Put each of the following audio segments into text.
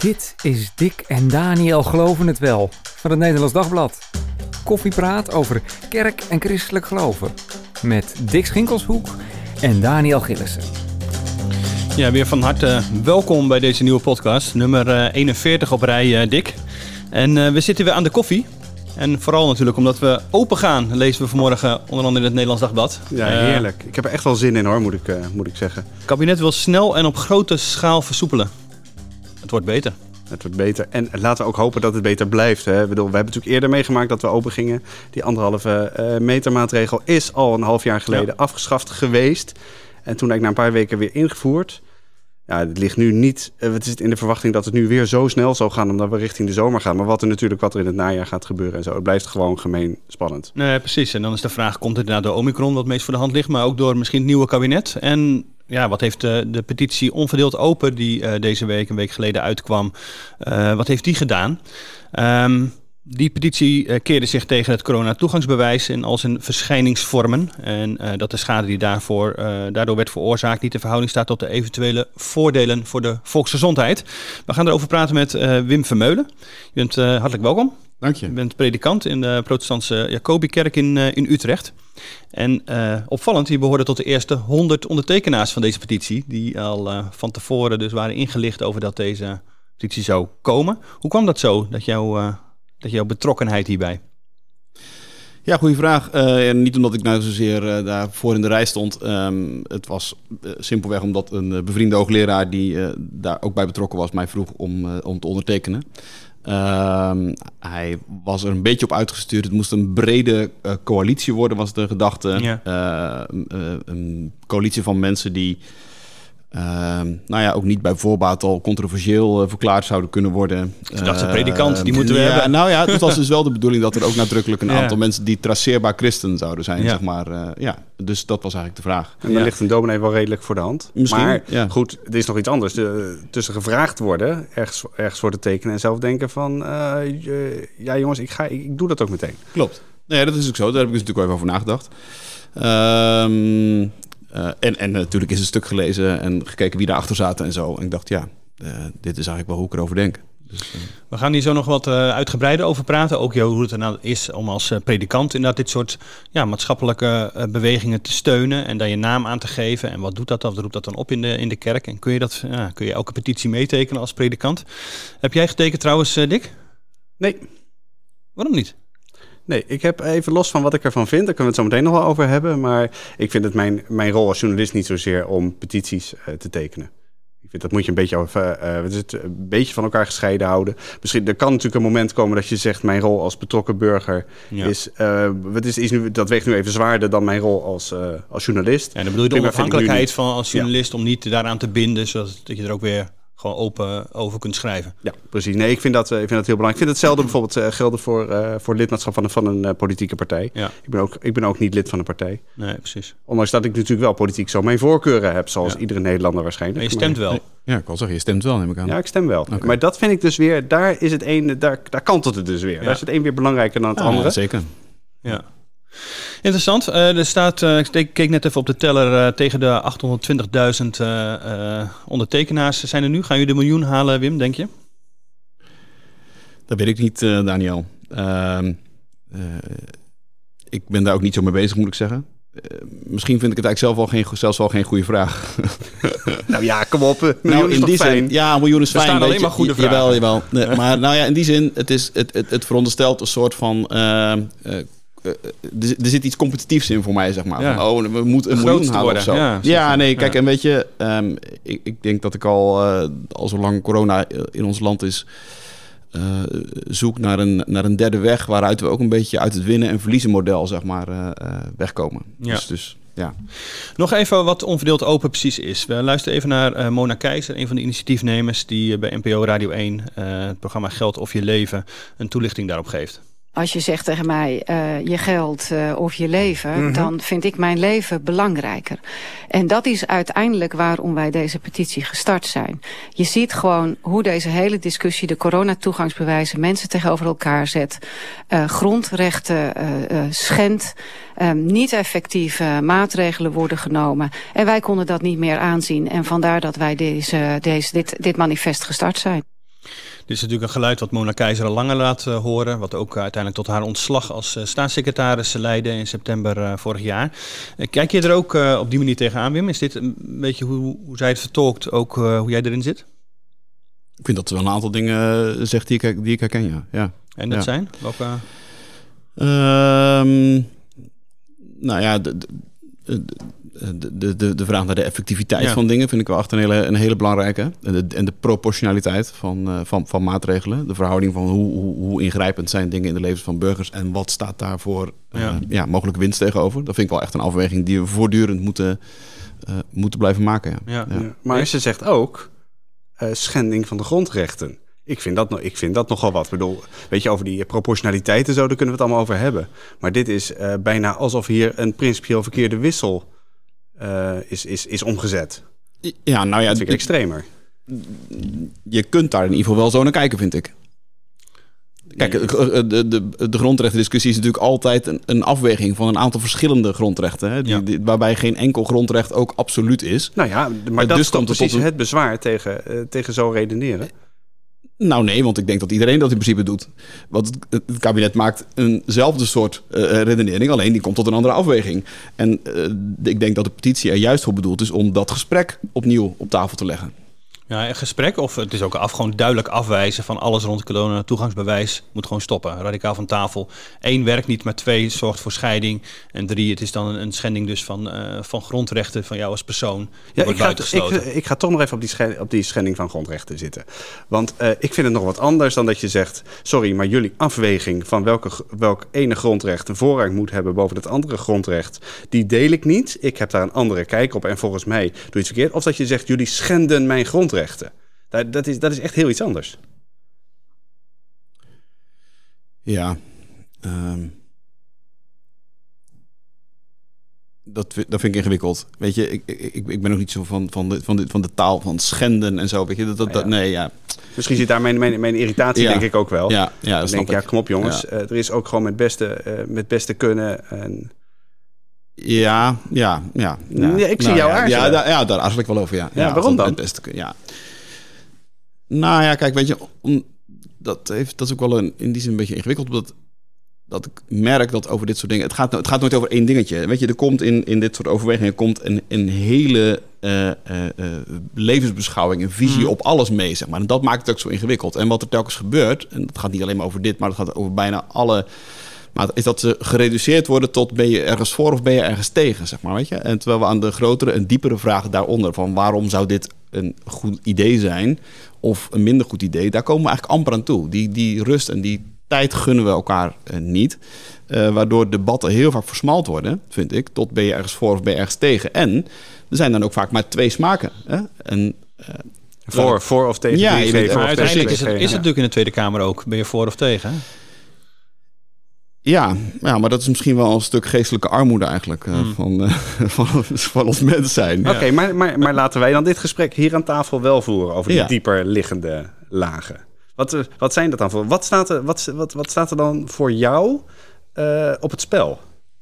Dit is Dick en Daniel Geloven het Wel van het Nederlands Dagblad. Koffiepraat over kerk en christelijk geloven. Met Dick Schinkelshoek en Daniel Gillissen. Ja, weer van harte welkom bij deze nieuwe podcast. Nummer eh, 41 op rij, eh, Dick. En eh, we zitten weer aan de koffie. En vooral natuurlijk omdat we open gaan, lezen we vanmorgen onder andere in het Nederlands Dagblad. Ja, Eh, heerlijk. Ik heb er echt wel zin in hoor, moet ik, eh, moet ik zeggen. Het kabinet wil snel en op grote schaal versoepelen. Het wordt beter. Het wordt beter. En laten we ook hopen dat het beter blijft. Hè. Ik bedoel, we hebben natuurlijk eerder meegemaakt dat we open gingen. Die anderhalve eh, meter maatregel is al een half jaar geleden Ja. afgeschaft geweest. En toen eigenlijk na een paar weken weer ingevoerd. Ja, het ligt nu niet. eh, Het is in de verwachting dat het nu weer zo snel zal gaan, omdat we richting de zomer gaan. Maar wat er natuurlijk, wat er in het najaar gaat gebeuren en zo. Het blijft gewoon gemeen spannend. Nee, precies. En dan is de vraag, komt het inderdaad door Omicron, wat meest voor de hand ligt, maar ook door misschien het nieuwe kabinet? En ja, wat heeft de, de petitie Onverdeeld Open, die eh, deze week, een week geleden uitkwam, eh, wat heeft die gedaan? Ehm, die petitie eh, keerde zich tegen het corona-toegangsbewijs in al zijn verschijningsvormen. En eh, dat de schade die daarvoor, eh, daardoor werd veroorzaakt niet in verhouding staat tot de eventuele voordelen voor de volksgezondheid. We gaan erover praten met eh, Wim Vermeulen. Je bent eh, hartelijk welkom. Dank je. Je bent predikant in de protestantse Jacobikerk in, eh, in Utrecht. En eh, opvallend, je behoorde tot de eerste 100 ondertekenaars van deze petitie. Die al eh, van tevoren dus waren ingelicht over dat deze petitie zou komen. Hoe kwam dat zo, dat, jouw eh, dat jouw betrokkenheid hierbij? Ja, goede vraag. Niet omdat ik nou zozeer eh, daar voor in de rij stond. Ehm, het was simpelweg omdat een bevriende hoogleraar die daar ook bij betrokken was, mij vroeg om, om te ondertekenen. Ehm, hij was er een beetje op uitgestuurd. Het moest een brede eh, coalitie worden, was de gedachte. Ja. Eh, eh, een coalitie van mensen die ehm, nou ja, ook niet bij voorbaat al controversieel eh, verklaard zouden kunnen worden. Ze dachten, Eh, predikant, die moeten we ja, hebben. Nou ja, het was dus wel de bedoeling dat er ook nadrukkelijk een Ja. aantal mensen die traceerbaar christen zouden zijn, Ja. zeg maar. eh, ja, dus dat was eigenlijk de vraag. En dan Ja. ligt een dominee wel redelijk voor de hand. Misschien, maar ja. goed, er is nog iets anders. De, tussen gevraagd worden, ergens, ergens voor te tekenen... en zelf denken van... eh, ja jongens, ik, ga, ik, ik doe dat ook meteen. Klopt. Nee, dat is ook zo. Daar heb ik dus natuurlijk wel even over nagedacht. Ehm, eh, en, en natuurlijk is een stuk gelezen en gekeken wie daarachter zaten en zo. En ik dacht, ja, eh, dit is eigenlijk wel hoe ik erover denk. Dus, eh, We gaan hier zo nog wat eh, uitgebreider over praten. Ook jou, hoe het er nou is om als eh, predikant inderdaad dit soort ja, maatschappelijke eh, bewegingen te steunen. En daar je naam aan te geven. En wat doet dat dan? Wat roept dat dan op in de, in de kerk? En kun je, dat, ja, kun je elke petitie meetekenen als predikant? Heb jij getekend trouwens, eh, Dick? Nee, Waarom niet? Nee, ik heb even los van wat ik ervan vind, daar kunnen we het zo meteen nog wel over hebben. Maar ik vind het mijn, mijn rol als journalist niet zozeer om petities eh, te tekenen. Ik vind dat moet je een beetje, is het, een beetje van elkaar gescheiden houden. Misschien er kan natuurlijk een moment komen dat je zegt: mijn rol als betrokken burger Ja. is, wat is, is nu, dat weegt nu even zwaarder dan mijn rol als, als journalist. En dan bedoel je de onafhankelijkheid van als journalist om niet daaraan te binden, zodat dat je er ook weer gewoon open over kunt schrijven. Ja, precies. Nee, ik vind dat, eh, ik vind dat heel belangrijk. Ik vind hetzelfde bijvoorbeeld eh, gelden voor, eh, voor lidmaatschap van een, van een eh, politieke partij. Ja, Ik ben, ook, ik ben ook niet lid van een partij. nee, precies. Ondanks dat ik natuurlijk wel politiek zo mijn voorkeuren heb, zoals Ja. iedere Nederlander Maar waarschijnlijk. je stemt wel. ja, ik wil zeggen, je stemt wel, neem ik aan. Ja, ik stem wel. Maar dat vind ik dus weer, daar is het een, daar, daar kantelt het dus weer. Ja. Daar is het een weer belangrijker dan het Ja, andere. zeker. Ja. Interessant. Eh, er staat, eh, ik steek- keek net even op de teller, eh, tegen de 820.000 eh, eh, ondertekenaars zijn er nu. Gaan jullie de miljoen halen, Wim, denk je? Dat weet ik niet, Daniel. Ehm, eh, ik ben daar ook niet zo mee bezig, moet ik zeggen. Eh, misschien vind ik het eigenlijk zelf wel geen, zelfs wel geen goede vraag. Nou ja, kom op. Nou, nou, is in toch die fijn? zin, ja, een miljoen is Er fijn. staan alleen je. maar goede Jawel, vragen. jawel. Nee, maar nou ja, in die zin, het, is, het, het, het veronderstelt een soort van... eh, eh, er, er zit iets competitiefs in voor mij, zeg maar. Ja. Van, oh, we moeten een miljoen halen worden. of zo. Ja, nee, kijk, Ja. en weet je... ehm, ik, ik denk dat ik al, eh, al zolang corona in ons land is... zoek naar een, naar een derde weg... waaruit we ook een beetje uit het winnen- en verliezen model, zeg maar, wegkomen. Ja. Dus, dus ja. Nog even wat onverdeeld open precies is. We luisteren even naar Mona Keizer, een van de initiatiefnemers die bij NPO Radio 1 eh, het programma Geld of Je Leven een toelichting daarop geeft. Als je zegt tegen mij eh, je geld eh, of je leven, Mhm. dan vind ik mijn leven belangrijker. En dat is uiteindelijk waarom wij deze petitie gestart zijn. Je ziet gewoon hoe deze hele discussie de coronatoegangsbewijzen mensen tegenover elkaar zet, eh, grondrechten schendt, eh, niet effectieve maatregelen worden genomen. En wij konden dat niet meer aanzien. En vandaar dat wij deze, deze, dit, dit manifest gestart zijn. Dit is natuurlijk een geluid wat Mona Keizer al langer laat uh, horen. Wat ook uiteindelijk tot haar ontslag als uh, staatssecretaris leidde in september uh, vorig jaar. kijk je er ook op die manier tegenaan, Wim? Is dit een beetje hoe, hoe zij het vertolkt, ook hoe jij erin zit? Ik vind dat ze wel een aantal dingen zegt die ik, die ik herken, ja. ja. En dat ja. zijn? Welke? Um, nou ja, de, de, de, de, de vraag naar de effectiviteit Ja. van dingen vind ik wel echt een hele, een hele belangrijke. En de, en de proportionaliteit van, eh, van, van maatregelen. De verhouding van hoe, hoe, hoe ingrijpend zijn dingen in de levens van burgers. En wat staat daarvoor eh, Ja. ja. mogelijke winst tegenover. Dat vind ik wel echt een afweging die we voortdurend moeten, eh, moeten blijven maken. Ja. Ja. Ja. Ja. Maar ze zegt ook eh, schending van de grondrechten. Ik vind, dat, ik vind dat nogal wat. Ik bedoel, weet je, over die proportionaliteit en zo, daar kunnen we het allemaal over hebben. Maar dit is eh, bijna alsof hier een principieel verkeerde wissel eh, is, is, is omgezet. Ja, nou ja, Dat vind ik extremer. je kunt daar in ieder geval wel zo naar kijken, vind ik. Kijk, eh, de, de, de grondrechtendiscussie is natuurlijk altijd een, een afweging van een aantal verschillende grondrechten. Hè, die, Ja. die- waarbij geen enkel grondrecht ook absoluut is. Nou ja, maar Eh, dat dus is komt het precies tot een- het bezwaar tegen, tegen zo redeneren. Nou nee, want ik denk dat iedereen dat in principe doet. Want het, kabinet maakt eenzelfde soort eh, redenering, alleen die komt tot een andere afweging. En eh, ik denk dat de petitie er juist voor bedoeld is om dat gesprek opnieuw op tafel te leggen. Ja, een gesprek of het is ook af, gewoon duidelijk afwijzen van alles rond corona. Toegangsbewijs moet gewoon stoppen. Radicaal van tafel. Eén werkt niet, maar twee zorgt voor scheiding. En drie, het is dan een, een schending dus van, eh, van grondrechten van jou als persoon. Ja, wordt ik ga, ik, buitengesloten. ik ga toch nog even op die, schen- op die schending van grondrechten zitten. Want eh, ik vind het nog wat anders dan dat je zegt... sorry, maar jullie afweging van welke, welk ene grondrecht... een voorrang moet hebben boven het andere grondrecht... die deel ik niet. Ik heb daar een andere kijk op en volgens mij doe je iets verkeerd. Of dat je zegt, jullie schenden mijn grondrechten. Dat, dat, is, dat is echt heel iets anders. Ja. ehm, dat, dat vind ik ingewikkeld. Weet je, ik, ik, ik- ben ook niet zo van, van, de, van, de, van de taal van schenden en zo. Weet je, dat, dat, dat- Ja. nee, ja. Misschien zit daar mijn, mijn, mijn irritatie, Ja. denk ik ook wel. Ja, ja, dat ik denk, ja, ik. kom op jongens. Ja. Eh, er is ook gewoon met beste, eh, met beste kunnen... En, Ja, ja, ja. Ja, ik zie jou ja. Ja, daar, ja, daar aarzel ik wel over, ja. Ja, waarom dat dan? Het beste, ja. Nou ja, kijk, weet je, om, dat, heeft, dat is ook wel een, in die zin een beetje ingewikkeld. Omdat dat ik merk dat over dit soort dingen... Het gaat, het gaat nooit over één dingetje. Weet je, er komt in, in dit soort overwegingen komt een, een hele eh, eh, eh, levensbeschouwing, een visie Mhm. op alles mee, zeg maar. En dat maakt het ook zo ingewikkeld. En wat er telkens gebeurt, en dat gaat niet alleen maar over dit... maar het gaat over bijna alle... Maar is dat ze gereduceerd worden tot ben je ergens voor of ben je ergens tegen, zeg maar, weet je? En terwijl we aan de grotere en diepere vragen daaronder van waarom zou dit een goed idee zijn of een minder goed idee, daar komen we eigenlijk amper aan toe. Die, die rust en die tijd gunnen we elkaar eh, niet, Eh, waardoor debatten heel vaak versmald worden, vind ik, tot ben je ergens voor of ben je ergens tegen. En er zijn dan ook vaak maar twee smaken. Hè? En eh, voor, voor of tegen Ja, 3G, je bent- voor Maar of uiteindelijk is het, 2G, is het natuurlijk in de Tweede Kamer ook. Ben je voor of tegen? hè? Ja, ja, maar dat is misschien wel een stuk geestelijke armoede eigenlijk eh, Hmm. van, eh, van, van ons mens zijn. Oké, maar, maar, maar laten wij dan dit gesprek hier aan tafel wel voeren over die Ja. dieper liggende lagen. Wat, eh, wat zijn dat dan voor? Wat staat er, wat, wat, wat staat er dan voor jou op het spel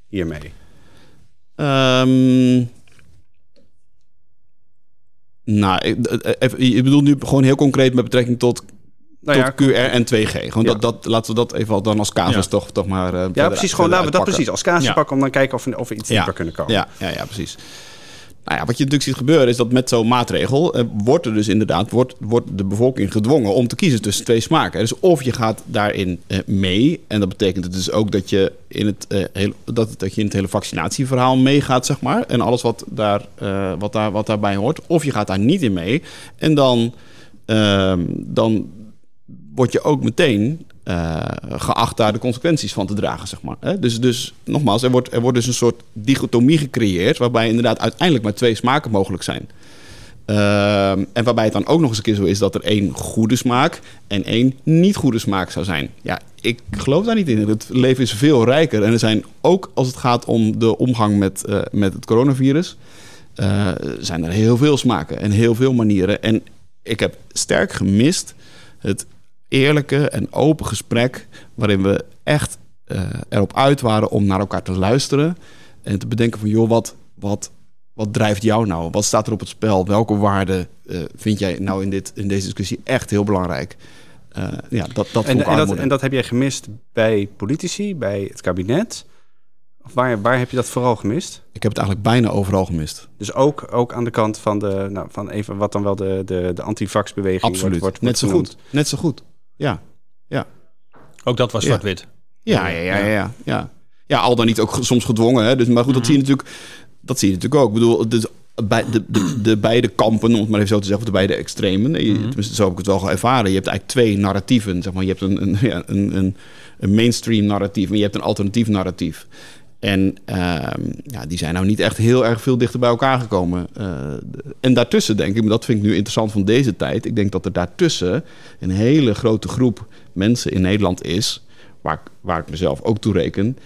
hiermee? Ehm, nou, ik, even, je bedoelt nu gewoon heel concreet met betrekking tot, Nou tot QR en 2G. Gewoon Ja. dat, dat, laten we dat even al dan als casus Ja. toch, toch maar. eh, Ja, precies. Gewoon laten we dat precies als casus pakken om dan kijken of we, of we iets dieper kunnen komen. Ja, ja, ja, precies. Nou ja, wat je natuurlijk ziet gebeuren is dat met zo'n maatregel eh, wordt er dus inderdaad wordt, wordt de bevolking gedwongen om te kiezen tussen twee smaken. Dus of je gaat daarin eh, mee, en dat betekent dus ook dat je in het, eh, hele, dat, dat je in het hele vaccinatieverhaal meegaat, zeg maar, en alles wat, daar, eh, wat, daar, wat daarbij hoort. Of je gaat daar niet in mee, en dan, ehm, dan word je ook meteen eh, geacht daar de consequenties van te dragen, zeg maar. Dus, dus nogmaals, er wordt, er wordt dus een soort dichotomie gecreëerd... waarbij inderdaad uiteindelijk maar twee smaken mogelijk zijn. Ehm, en waarbij het dan ook nog eens een keer zo is dat er één goede smaak en één niet goede smaak zou zijn. Ja, ik geloof daar niet in. Het leven is veel rijker. En er zijn ook als het gaat om de omgang met, eh, met het coronavirus, eh, zijn er heel veel smaken en heel veel manieren. En ik heb sterk gemist het eerlijke en open gesprek waarin we echt eh, erop uit waren om naar elkaar te luisteren en te bedenken van joh, wat, wat, wat drijft jou nou? Wat staat er op het spel? Welke waarden uh, vind jij nou in, dit, in deze discussie echt heel belangrijk? Uh, ja, dat, dat en, en, dat, en dat heb jij gemist bij politici, bij het kabinet? Of waar, waar heb je dat vooral gemist? Ik heb het eigenlijk bijna overal gemist. Dus ook, ook aan de kant van, de, nou, van even wat dan wel de, de, de antivax-beweging. Wordt, wordt Net zo goed. Net zo goed. Ja. ja. Ook dat was zwart-wit. Ja. Ja, ja, ja, ja, ja. ja. al dan niet ook soms gedwongen. Hè? Dus, maar goed, dat mhm. zie je natuurlijk dat zie je natuurlijk ook. Ik bedoel, de, bij de, de, de beide kampen, om het maar even zo te zeggen, of de beide extremen. Je, Tenminste, zo heb ik het wel ervaren. Je hebt eigenlijk twee narratieven. Zeg maar. Je hebt een, een, ja, een, een, een mainstream narratief, maar je hebt een alternatief narratief. En ehm, ja, die zijn nou niet echt heel erg veel dichter bij elkaar gekomen. Uh, en daartussen denk ik, maar dat vind ik nu interessant van deze tijd. Ik denk dat er daartussen een hele grote groep mensen in Nederland is, waar, waar ik mezelf ook toe reken,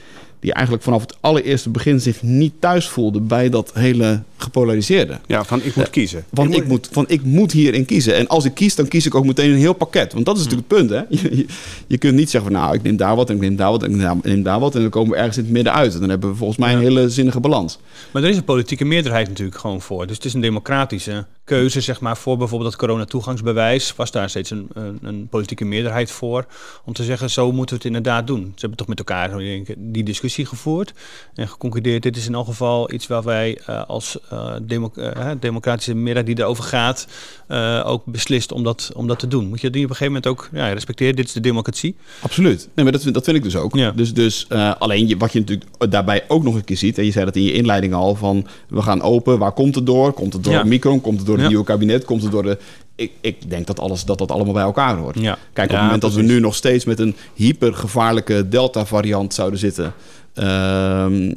die eigenlijk vanaf het allereerste begin zich niet thuis voelde bij dat hele gepolariseerde. Ja, van ik moet eh, kiezen. Van ik, moet, van ik moet hierin kiezen. En als ik kies, dan kies ik ook meteen een heel pakket. Want dat is natuurlijk het punt. Hè? Je, je, kunt niet zeggen van nou, ik neem daar wat en ik neem daar wat en ik neem daar wat. En dan komen we ergens in het midden uit. En dan hebben we volgens mij een hele zinnige balans. Maar er is een politieke meerderheid natuurlijk gewoon voor. Dus het is een democratische keuze, zeg maar, voor bijvoorbeeld dat corona-toegangsbewijs. Was daar steeds een, een, een, politieke meerderheid voor. Om te zeggen, zo moeten we het inderdaad doen. Ze hebben toch met elkaar die discussie gevoerd. En geconcludeerd, dit is in elk geval iets waar wij uh, als uh, democratische meerderheid die erover gaat, uh, ook beslist om dat, om dat te doen. Moet je dat op een gegeven moment ook ja, respecteren? Dit is de democratie. Absoluut. Nee, maar dat, dat vind ik dus ook. Ja. Dus, dus alleen je, wat je natuurlijk daarbij ook nog een keer ziet, en je zei dat in je inleiding al, van we gaan open, waar komt het door? Komt het door ja. Micron? Komt het door het nieuwe kabinet? Komt het door de... Ik, ik denk dat, alles, dat dat allemaal bij elkaar hoort. Ja. Kijk, op het moment dat we nu nog steeds met een hypergevaarlijke Delta-variant zouden zitten... Ehm,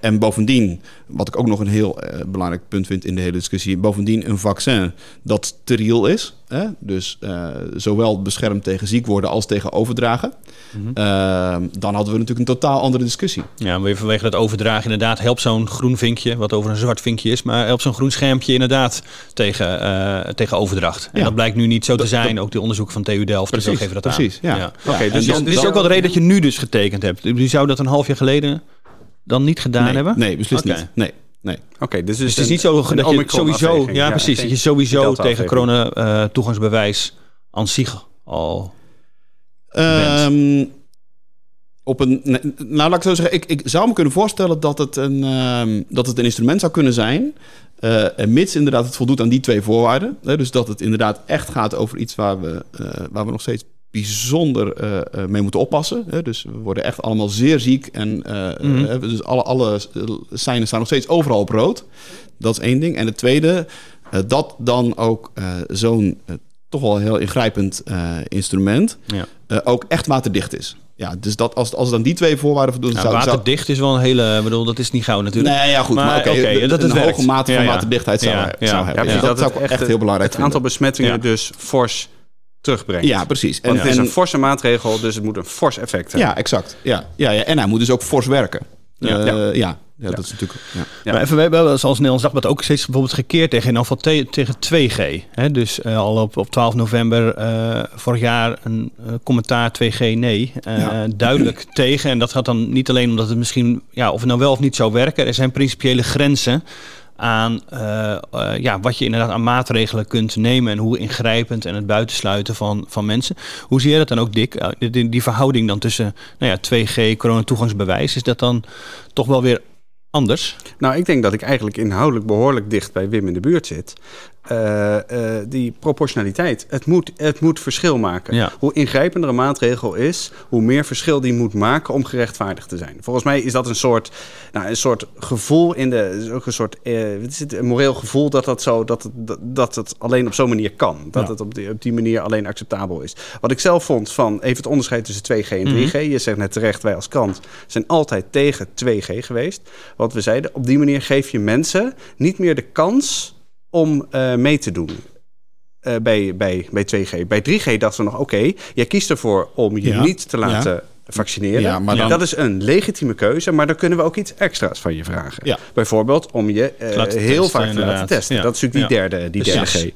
en bovendien, wat ik ook nog een heel uh, belangrijk punt vind in de hele discussie, bovendien een vaccin dat steriel is. Hè? Dus uh, zowel beschermt tegen ziek worden als tegen overdragen. Mm -hmm. uh, dan hadden we natuurlijk een totaal andere discussie. Ja, maar vanwege dat overdragen inderdaad helpt zo'n groen vinkje, wat over een zwart vinkje is, maar helpt zo'n groen schermpje inderdaad tegen, uh, tegen overdracht. En ja. dat blijkt nu niet zo te zijn. ook de onderzoeken van TU Delft precies, geven dat precies, aan. Ja. ja. Oké, okay, dus, dus dit is ook wel de reden dat je nu dus getekend hebt. Je zou dat een half jaar geleden dan niet gedaan nee, hebben? Nee, beslist okay. niet. Nee. Nee. Oké, okay, dus, dus het is niet zo dat je sowieso, ja, ja, precies, dat je sowieso tegen corona uh, toegangsbewijs aan zich al um, op een, nou, laat ik zo zeggen, ik, ik zou me kunnen voorstellen dat het een, um, dat het een instrument zou kunnen zijn, uh, mits inderdaad het voldoet aan die twee voorwaarden. Hè, dus dat het inderdaad echt gaat over iets waar we, uh, waar we nog steeds bijzonder uh, mee moeten oppassen. Hè? Dus we worden echt allemaal zeer ziek. En uh, mm -hmm. dus alle, alle seinen staan nog steeds overal op rood. Dat is één ding. En het tweede, uh, dat dan ook zo'n toch wel heel ingrijpend instrument ja. ook echt waterdicht is. Ja, dus dat als, als dan die twee voorwaarden voldoen... Ja, zou, waterdicht is wel een hele... bedoel, dat is niet gauw natuurlijk. Nee, ja goed. Maar, maar oké, okay, okay, dat is een hoge mate van waterdichtheid zou, ja, zou hebben. Ja, dat, zou ik echt, heel belangrijk Het aantal besmettingen dus fors terugbrengt. Ja, precies. En, het is een forse maatregel, dus het moet een fors effect hebben. Ja, exact. Ja, ja, ja. En hij moet dus ook fors werken. Ja, uh, ja. ja. ja. dat is natuurlijk. Ja. Maar even, we hebben zoals Nederlands Dagblad ook steeds bijvoorbeeld gekeerd tegen in afval tegen 2G. Hè? Dus uh, al op, op 12 november uh, vorig jaar een commentaar 2G nee. Duidelijk tegen. En dat gaat dan niet alleen omdat het misschien, ja, of het nou wel of niet zou werken. Er zijn principiële grenzen aan uh, uh, ja, wat je inderdaad aan maatregelen kunt nemen en hoe ingrijpend en het buitensluiten van, van mensen. Hoe zie je dat dan ook, Dick? Uh, die, die, verhouding dan tussen nou ja, 2G, coronatoegangsbewijs, is dat dan toch wel weer anders? Nou, ik denk dat ik eigenlijk inhoudelijk behoorlijk dicht bij Wim in de buurt zit. Uh, uh, die proportionaliteit. Het moet, het moet verschil maken. Ja. Hoe ingrijpender een maatregel is, hoe meer verschil die moet maken om gerechtvaardigd te zijn. Volgens mij is dat een soort, nou, een soort gevoel in de. Ook een soort uh, wat is het, een moreel gevoel dat, dat, zo, dat, het, dat het alleen op zo'n manier kan. Dat ja. het op die, op die manier alleen acceptabel is. Wat ik zelf vond van even het onderscheid tussen 2G en 3G. Mm -hmm. Je zegt net terecht, wij als krant zijn altijd tegen 2G geweest. Wat we zeiden, op die manier geef je mensen niet meer de kans om uh, mee te doen. Uh, bij, bij, bij 2G. Bij 3G dachten we nog, oké, okay, jij kiest ervoor om je ja. niet te laten ja. vaccineren. Ja, maar dan... Dat is een legitieme keuze, maar dan kunnen we ook iets extra's van je vragen. Bijvoorbeeld om je uh, heel vaak te laten testen. Dat is natuurlijk die derde, die derde G.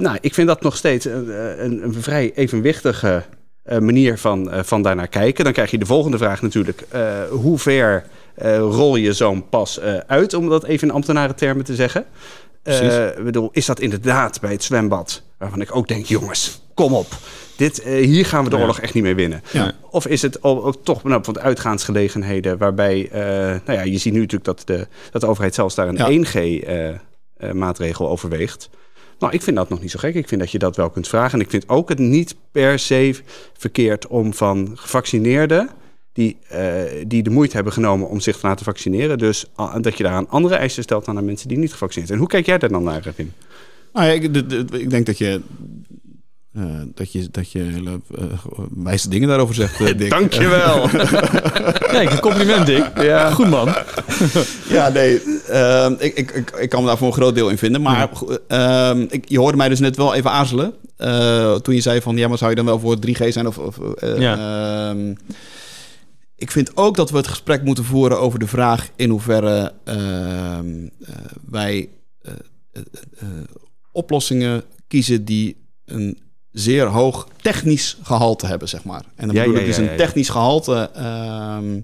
nou, ik vind dat nog steeds een, een, een vrij evenwichtige manier van, van daarnaar kijken. Dan krijg je de volgende vraag natuurlijk. hoe ver eh, rol je zo'n pas eh, uit, om dat even in ambtenarentermen te zeggen. Ik bedoel, is dat inderdaad bij het zwembad, waarvan ik ook denk, jongens, kom op. Dit, eh, hier gaan we de oorlog echt niet mee winnen. Ja. Of is het ook, toch nou, van uitgaansgelegenheden waarbij, eh, nou ja, je ziet nu natuurlijk dat de, dat de overheid zelfs daar een Ja. 1G-maatregel overweegt. Nou, ik vind dat nog niet zo gek. Ik vind dat je dat wel kunt vragen. En ik vind ook het niet per se verkeerd om van gevaccineerden... die, eh, die de moeite hebben genomen om zich te laten vaccineren... dus dat je daar aan andere eisen stelt dan aan mensen die niet gevaccineerd zijn. Hoe kijk jij daar dan naar, Wim? Nou ja, ik, ik denk dat je, eh, dat je, dat je hele eh, wijze dingen daarover zegt, Dick. Dankjewel. Kijk, een compliment, Dick. Ja. Goed man. Ja, nee, ehm, ik, ik, ik, ik kan me daar voor een groot deel in vinden. Maar ehm, ik, je hoorde mij dus net wel even aarzelen. eh, toen je zei van, ja, maar zou je dan wel voor 3G zijn? Of, of, eh, ehm, ik vind ook dat we het gesprek moeten voeren over de vraag in hoeverre ehm, eh, wij eh, eh, oplossingen kiezen die een zeer hoog technisch gehalte hebben, zeg maar. En dan Ja, bedoel ik dus ja, een ja, technisch gehalte. ehm,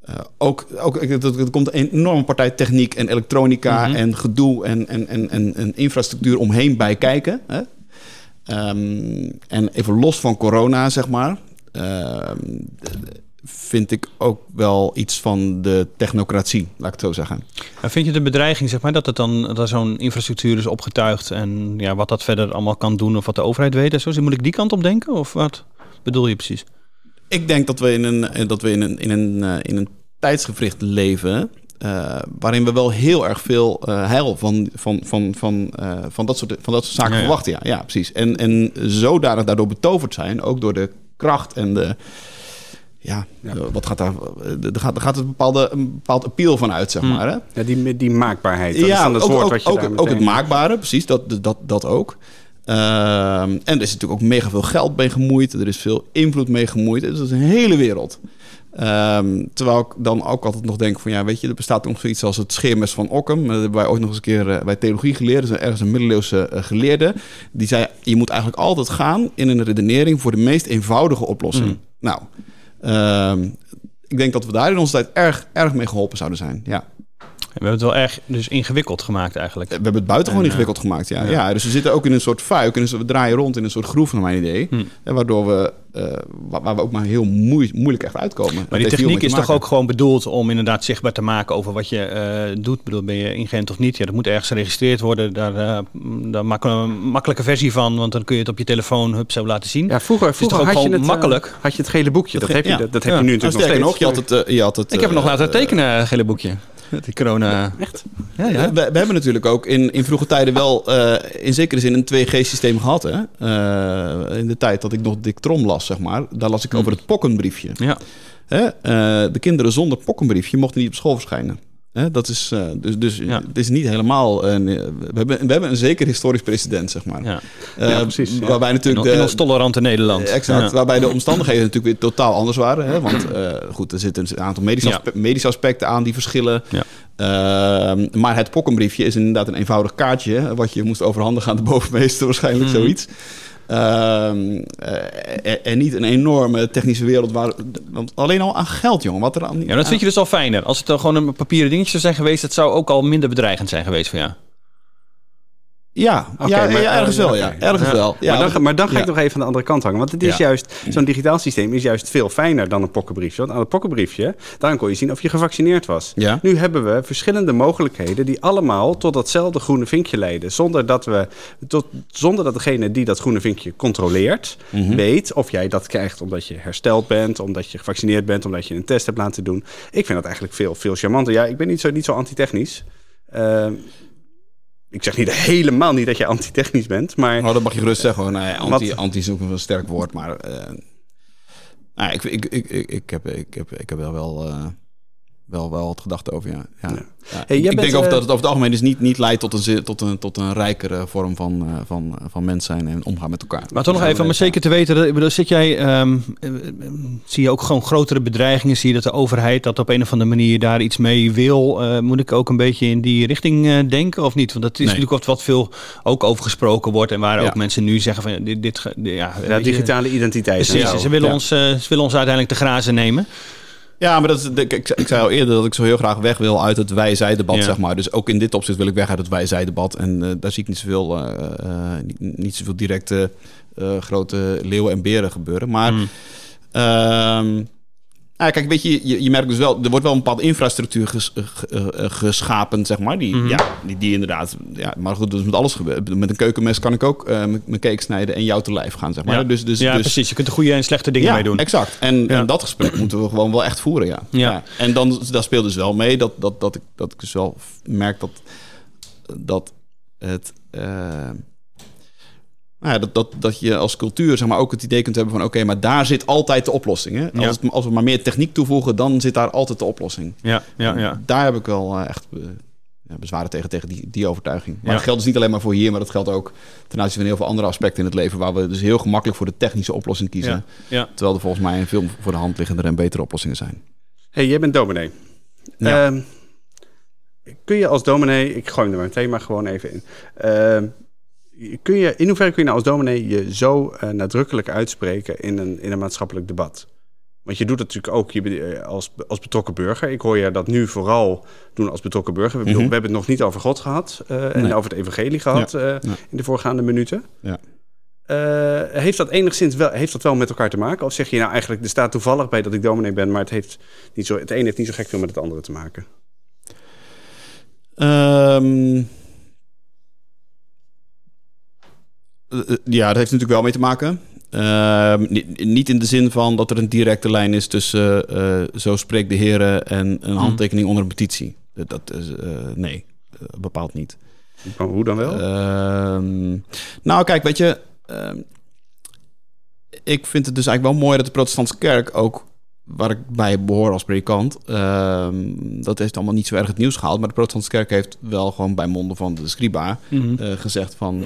eh, ook, ook er, komt een enorme partij techniek en elektronica Mhm. en gedoe en, en, en, en, en infrastructuur omheen bij kijken. Hè? Ehm, en even los van corona, zeg maar, ehm, vind ik ook wel iets van de technocratie, laat ik het zo zeggen. Maar vind je de bedreiging, zeg maar, dat, het dan, dat zo'n infrastructuur is opgetuigd en ja, wat dat verder allemaal kan doen of wat de overheid weet en zo? Moet ik die kant op denken of wat bedoel je precies? Ik denk dat we in een, dat we in een, in een, eh, in een tijdsgevricht leven. eh, waarin we wel heel erg veel eh, heil van, van, van, van, eh, van, dat soort, van dat soort zaken Ja, ja. verwachten. Ja, ja, precies. En, en zodanig daardoor betoverd zijn, ook door de kracht en de. Ja, Ja. eh, wat gaat daar. Er gaat, er gaat een, bepaalde, een bepald appeal van uit, zeg Hmm. maar. Hè? Ja, die, die maakbaarheid. Dat ja, is ook, woord ook, wat je ook, daar ook het maakbare, precies, dat, dat, dat ook. Ehm, en er is natuurlijk ook mega veel geld mee gemoeid. Er is veel invloed mee gemoeid. Het is een hele wereld. Ehm, terwijl ik dan ook altijd nog denk van... ja, weet je, er bestaat nog zoiets als het scheermes van Ockham. Dat hebben wij ooit nog eens een keer eh, bij theologie geleerd. Is ergens een middeleeuwse eh, geleerde. Die zei, je moet eigenlijk altijd gaan in een redenering... voor de meest eenvoudige oplossing. Mm. Nou, ehm, ik denk dat we daar in onze tijd erg, erg mee geholpen zouden zijn. Ja. We hebben het wel erg dus ingewikkeld gemaakt eigenlijk. We hebben het buitengewoon En, eh, ingewikkeld gemaakt, ja. ja. ja. Dus we zitten ook in een soort fuik. En dus we draaien rond in een soort groef, naar mijn idee. Hm. En waardoor we, eh, wa- waar we ook maar heel moei- moeilijk echt uitkomen. Dat Maar die techniek is toch ook gewoon bedoeld om inderdaad zichtbaar te maken over wat je eh, doet. Ik bedoel, ben je ingeënt of niet? Ja, dat moet ergens geregistreerd worden. Daar, eh, daar maken we een makkelijke versie van, want dan kun je het op je telefoon hup zo laten zien. Ja, vroeger, is vroeger toch ook had je het eh, makkelijk? had je het gele boekje. Dat, Dat heb je, ja. dat, dat heb je nu natuurlijk nog sterker steeds. nog, je had het... eh, je had het Ik heb het nog eh, laten tekenen, eh, gele boekje. Die corona. Echt? Ja, We, ja. we hebben natuurlijk ook in, in vroege tijden wel eh, in zekere zin een 2G-systeem gehad. Hè? Eh, in de tijd dat ik nog Dick Trom las, zeg maar. Daar las ik Hm. over het pokkenbriefje. Ja. Hè? Eh, de kinderen zonder pokkenbriefje mochten niet op school verschijnen. Hè? Dat is, eh, dus dus Ja. het is niet helemaal... Een, eh, we, hebben, we hebben een zeker historisch precedent, zeg maar. ja. Eh, Ja, precies. Waarbij natuurlijk... in de- ons tolerante Nederland. Exact, Ja. waarbij de omstandigheden natuurlijk weer totaal anders waren. Hè? Want eh, goed, er zitten een aantal medische, Ja. aspe- medische aspecten aan die verschillen. Ja. Ehm, maar het pokkenbriefje is inderdaad een eenvoudig kaartje... hè, wat je moest overhandigen aan de bovenmeester, waarschijnlijk Mhm. zoiets. Ehm, eh, en, en niet een enorme technische wereld waar... Want alleen al aan geld, jongen. Wat er aan, Ja, dat vind je dus al fijner. Als het dan gewoon een papieren dingetje zou zijn geweest, het zou ook al minder bedreigend zijn geweest voor jou. Ja, ja, maar- ja, ergens wel, ja. Ergens Ja. wel. Ja, maar, dan, maar dan ga ik nog even aan de andere kant hangen. Want het is juist, zo'n digitaal systeem is juist veel fijner dan een pokkenbriefje. Want aan het pokkenbriefje, daarin kon je zien of je gevaccineerd was. Nu hebben we verschillende mogelijkheden die allemaal tot datzelfde groene vinkje leiden. Zonder dat, we, tot, zonder dat degene die dat groene vinkje controleert, Mhm. weet of jij dat krijgt omdat je hersteld bent, omdat je gevaccineerd bent, omdat je een test hebt laten doen. Ik vind dat eigenlijk veel, veel charmanter. Ja, ik ben niet zo, niet zo antitechnisch. Ehm ik zeg niet helemaal niet dat je antitechnisch bent, maar... Oh, dat mag je gerust zeggen. hoor. Anti, Wat- anti is ook een sterk woord, maar... eh, nou, ik, ik, ik, ik, ik, heb, ik, heb, ik heb wel wel, eh, wel, wel wat gedachten over, ja. ja. Ja. Ja, Hey, ik bent, denk over eh, dat het over het algemeen dus niet, niet leidt tot een, tot, een, tot een rijkere vorm van, eh, van, van mens zijn en omgaan met elkaar. Maar toch nog even, om het zeker te weten, dat- ik bedoel, zit jij, ehm, eh, eh, zie je ook gewoon grotere bedreigingen? Zie je dat de overheid dat op een of andere manier daar iets mee wil? Eh, moet ik ook een beetje in die richting eh, denken of niet? Want dat is Nee. natuurlijk wat, wat veel ook over gesproken wordt en waar Ja. ook mensen nu zeggen van dit, dit ja, digitale identiteit. Precies, ze willen, Ja. ons, eh, ze willen ons uiteindelijk te grazen nemen. Ja, maar dat is, ik, ik, ik zei al eerder dat ik zo heel graag weg wil uit het wij-zij-debat, Ja. zeg maar. Dus ook in dit opzicht wil ik weg uit het wij-zij-debat. En eh, daar zie ik niet zoveel, eh, niet, niet zoveel directe grote leeuwen en beren gebeuren. Maar Mm. Ehm, nou, kijk, weet je, je, je merkt dus wel, er wordt wel een bepaalde infrastructuur ges- eh, eh, geschapen, zeg maar. Die, Mhm. ja, die, die inderdaad, ja, maar goed, dat is met alles gebeurt. Met een keukenmes kan ik ook eh, mijn cake snijden en jou te lijf gaan, zeg maar. Ja. Dus, dus, ja, dus, precies. Je kunt er goede en slechte dingen ja, mee doen. exact. En, Ja. en dat gesprek moeten we gewoon wel echt voeren, ja. Ja. En dan dat speelt dus wel mee dat, dat, dat, ik, dat ik dus wel merk dat, dat het... nou ja, dat, dat, dat je als cultuur zeg maar, ook het idee kunt hebben van... oké, maar daar zit altijd de oplossing. Hè? Ja. Als, het- als we maar meer techniek toevoegen, dan zit daar altijd de oplossing. Ja, ja, ja. Daar heb ik wel eh, echt eh, ja, bezwaren tegen, tegen die, die overtuiging. Maar Ja. dat geldt dus niet alleen maar voor hier... maar dat geldt ook ten aanzien van heel veel andere aspecten in het leven... waar we dus heel gemakkelijk voor de technische oplossing kiezen. Ja, ja. Terwijl er volgens mij een veel voor de hand liggende en betere oplossingen zijn. hey, jij bent dominee. Ja. Ehm, kun je als dominee, ik gooi hem er meteen maar gewoon even in. Ehm, kun je, in hoeverre kun je nou als dominee je zo eh, nadrukkelijk uitspreken in een, in een maatschappelijk debat? Want je doet het natuurlijk ook je, eh, als, als betrokken burger. Ik hoor je dat nu vooral doen als betrokken burger. We, bedoel, Mhm. we hebben het nog niet over God gehad eh, en over het evangelie gehad eh, ja. in de voorgaande minuten. Ja. Heeft dat enigszins wel, heeft dat wel met elkaar te maken? Of zeg je nou eigenlijk, er staat toevallig bij dat ik dominee ben, maar het, heeft niet zo, het een heeft niet zo gek veel met het andere te maken? Ehm, eh, eh, ja, dat heeft natuurlijk wel mee te maken. Ehm, niet, niet in de zin van dat er een directe lijn is tussen eh, zo spreekt de heren en een handtekening onder een petitie. Dat, is, eh, nee, eh, bepaald niet. Maar hoe dan wel? Ehm, nou, kijk, weet je, ehm, ik vind het dus eigenlijk wel mooi dat de protestantse kerk ook, waar ik bij behoor als predikant, ehm, dat heeft allemaal niet zo erg het nieuws gehaald, maar de protestantse kerk heeft wel gewoon bij monden van de scriba Mhm. eh, gezegd van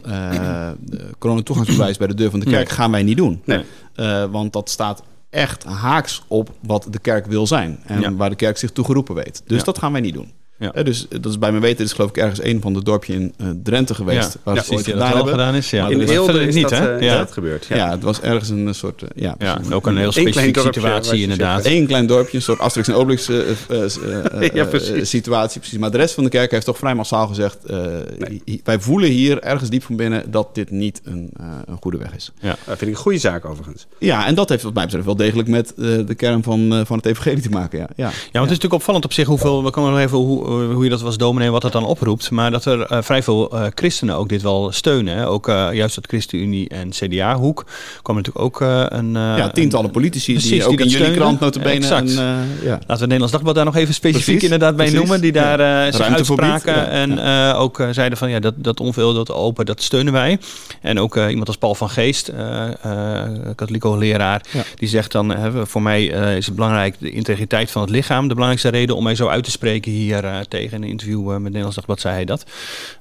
de coronatoegangsbewijs bij de deur van de kerk gaan wij niet doen. Nee. Eh, want dat staat echt haaks op wat de kerk wil zijn en Ja. waar de kerk zich toe geroepen weet. Dus Ja. dat gaan wij niet doen. Ja. Eh, dus dat is bij mijn weten is geloof ik ergens een van de dorpje in eh, Drenthe geweest. Ja, waar ja, ze het ooit gedaan hebben. gedaan is. Ja. Maar in dat is Eelde verder is niet, hè? eh, Ja. dat gebeurd. Ja. Ja. het was ergens een soort... eh, ja, Ja, ook een heel specifieke situatie inderdaad. Eén klein dorpje, een soort Asterix en Obelix eh, eh, eh, eh, Ja, eh, precies. situatie. Precies. Maar de rest van de kerk heeft toch vrij massaal gezegd... eh, Nee. wij voelen hier ergens diep van binnen dat dit niet een, eh, een goede weg is. Dat vind ik een goede zaak overigens. Ja, en dat heeft wat mij betreft wel degelijk met eh, de kern van, eh, van het evangelie te maken. Ja, ja. Ja, want het is natuurlijk opvallend op zich hoeveel, we komen nog even hoe, eh, hoe je dat was dominee, wat dat dan oproept. Maar dat er eh, vrij veel eh, christenen ook dit wel steunen. Hè? Ook eh, juist uit ChristenUnie en CDA-hoek kwam natuurlijk ook eh, een... eh, ja, tientallen een- politici precies, die ook dat in jullie krant notabene... Exact. Eh, ja. Laten we het Nederlands Dagblad daar nog even specifiek Precies, inderdaad bij precies. noemen. Die daar eh, zich uitspraken. ja. En eh, ook eh, zeiden van ja, dat, dat onveel, dat open, dat steunen wij. En ook eh, iemand als Paul van Geest, eh eh katholiek hoogleraar, Ja. die zegt dan, eh, voor mij eh, is het belangrijk de integriteit van het lichaam. De belangrijkste reden om mij zo uit te spreken hier eh, tegen in een interview eh, met Nederlands Dagblad zei hij dat.